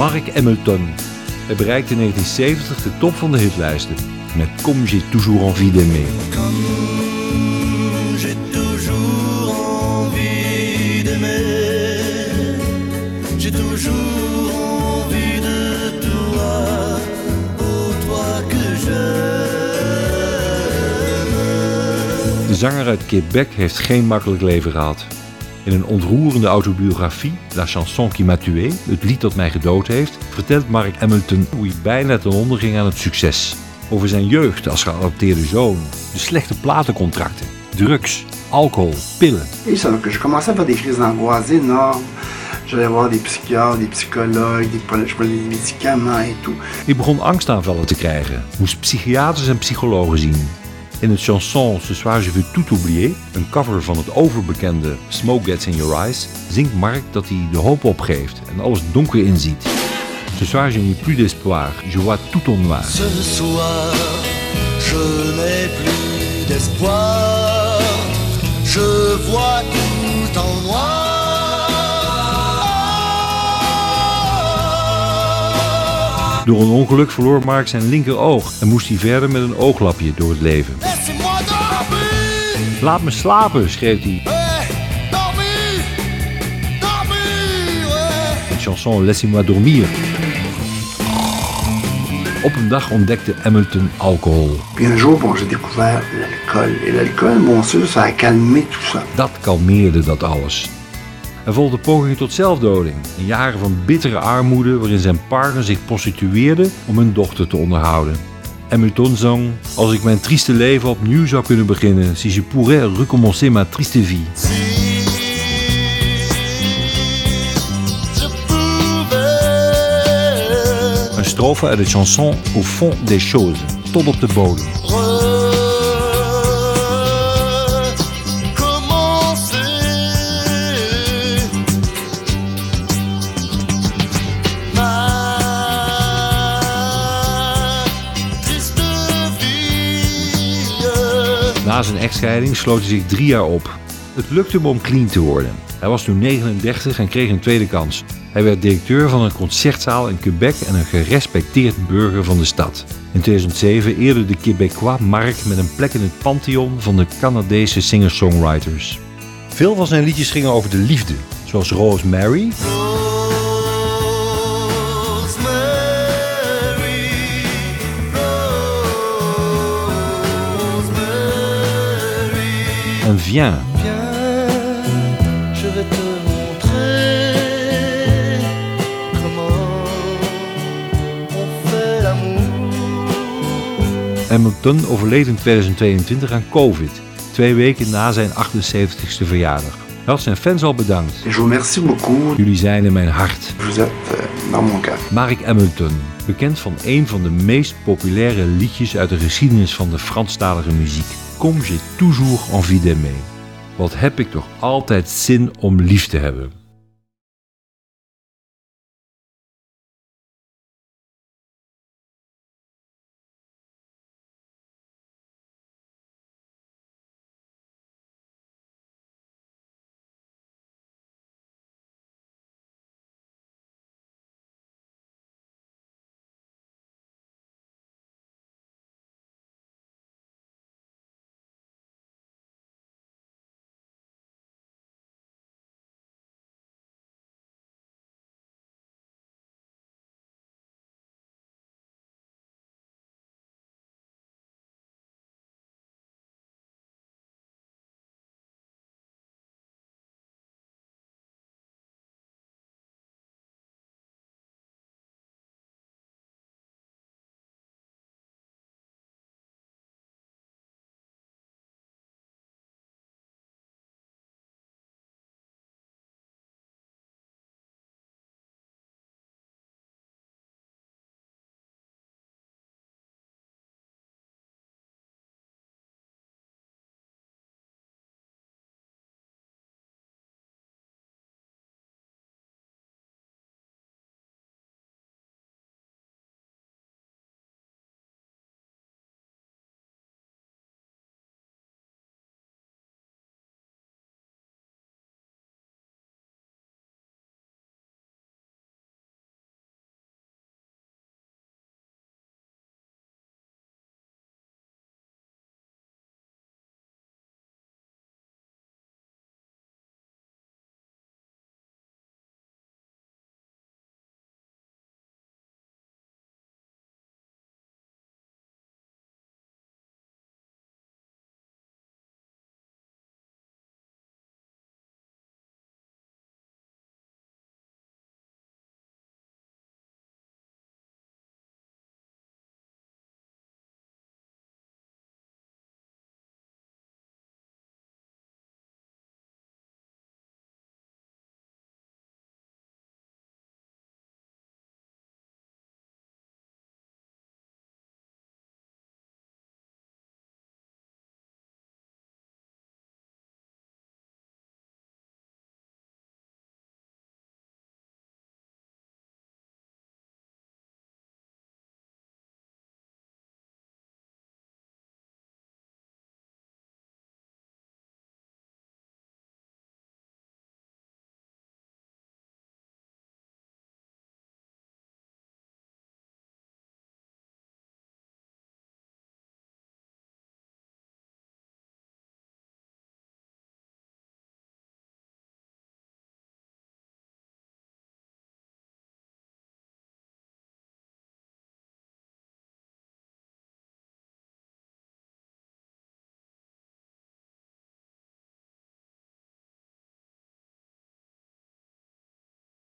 Mark Hamilton. Hij bereikte in 1970 de top van de hitlijsten met Comme j'ai toujours envie d'aimer. J'ai toujours envie d'aimer. J'ai toujours envie de toi, oh toi que j'aime. De zanger uit Quebec heeft geen makkelijk leven gehad. In een ontroerende autobiografie, La chanson qui m'a tué, het lied dat mij gedood heeft, vertelt Mark Hamilton hoe hij bijna ten onder ging aan het succes. Over zijn jeugd als geadopteerde zoon, de slechte platencontracten, drugs, alcohol, pillen. Ça, que je commençais à faire des crises d'angoisse énormes. J'allais voir des psychiatres, des psychologues, des, je prenais des médicaments et tout. Ik begon angstaanvallen te krijgen, moest psychiaters en psychologen zien. In het chanson Ce soir je veux tout oublier, een cover van het overbekende Smoke Gets in Your Eyes, zingt Mark dat hij de hoop opgeeft en alles donker inziet. Ce soir je n'ai plus d'espoir, je vois tout en noir. Ce soir, je n'ai plus d'espoir. Je vois tout en noir. Door een ongeluk verloor Mark zijn linkeroog en moest hij verder met een ooglapje door het leven. Laat me slapen, schreef hij. De chanson Laissez-moi dormir. Op een dag ontdekte Hamilton alcohol. Puis un jour, bon, j'ai découvert l'alcool. Et l'alcool, bon, ça, ça a calmé tout ça. Dat kalmeerde dat alles. Er volgde pogingen tot zelfdoding. In jaren van bittere armoede waarin zijn partner zich prostitueerde om hun dochter te onderhouden. Hamilton zong, als ik mijn trieste leven opnieuw zou kunnen beginnen, si je pourrais recommencer ma triste vie. Een strofe uit de chanson Au fond des choses, tot op de bodem. Na zijn echtscheiding sloot hij zich drie jaar op. Het lukte hem om clean te worden. Hij was toen 39 en kreeg een tweede kans. Hij werd directeur van een concertzaal in Quebec en een gerespecteerd burger van de stad. In 2007 eerde de Québécois Mark met een plek in het pantheon van de Canadese singer-songwriters. Veel van zijn liedjes gingen over de liefde, zoals Rosemary, Viens. Viens, je vais te montrer comment on fait l'amour. Hamilton overleed in 2022 aan COVID, twee weken na zijn 78ste verjaardag. Hij had zijn fans al bedankt. Je vous remercie beaucoup. Jullie zijn in mijn hart. Vous êtes euh, dans mon cœur. Mark Hamilton, bekend van een van de meest populaire liedjes uit de geschiedenis van de Franstalige muziek. Comme j'ai toujours envie d'aimer. Wat heb ik toch altijd zin om lief te hebben.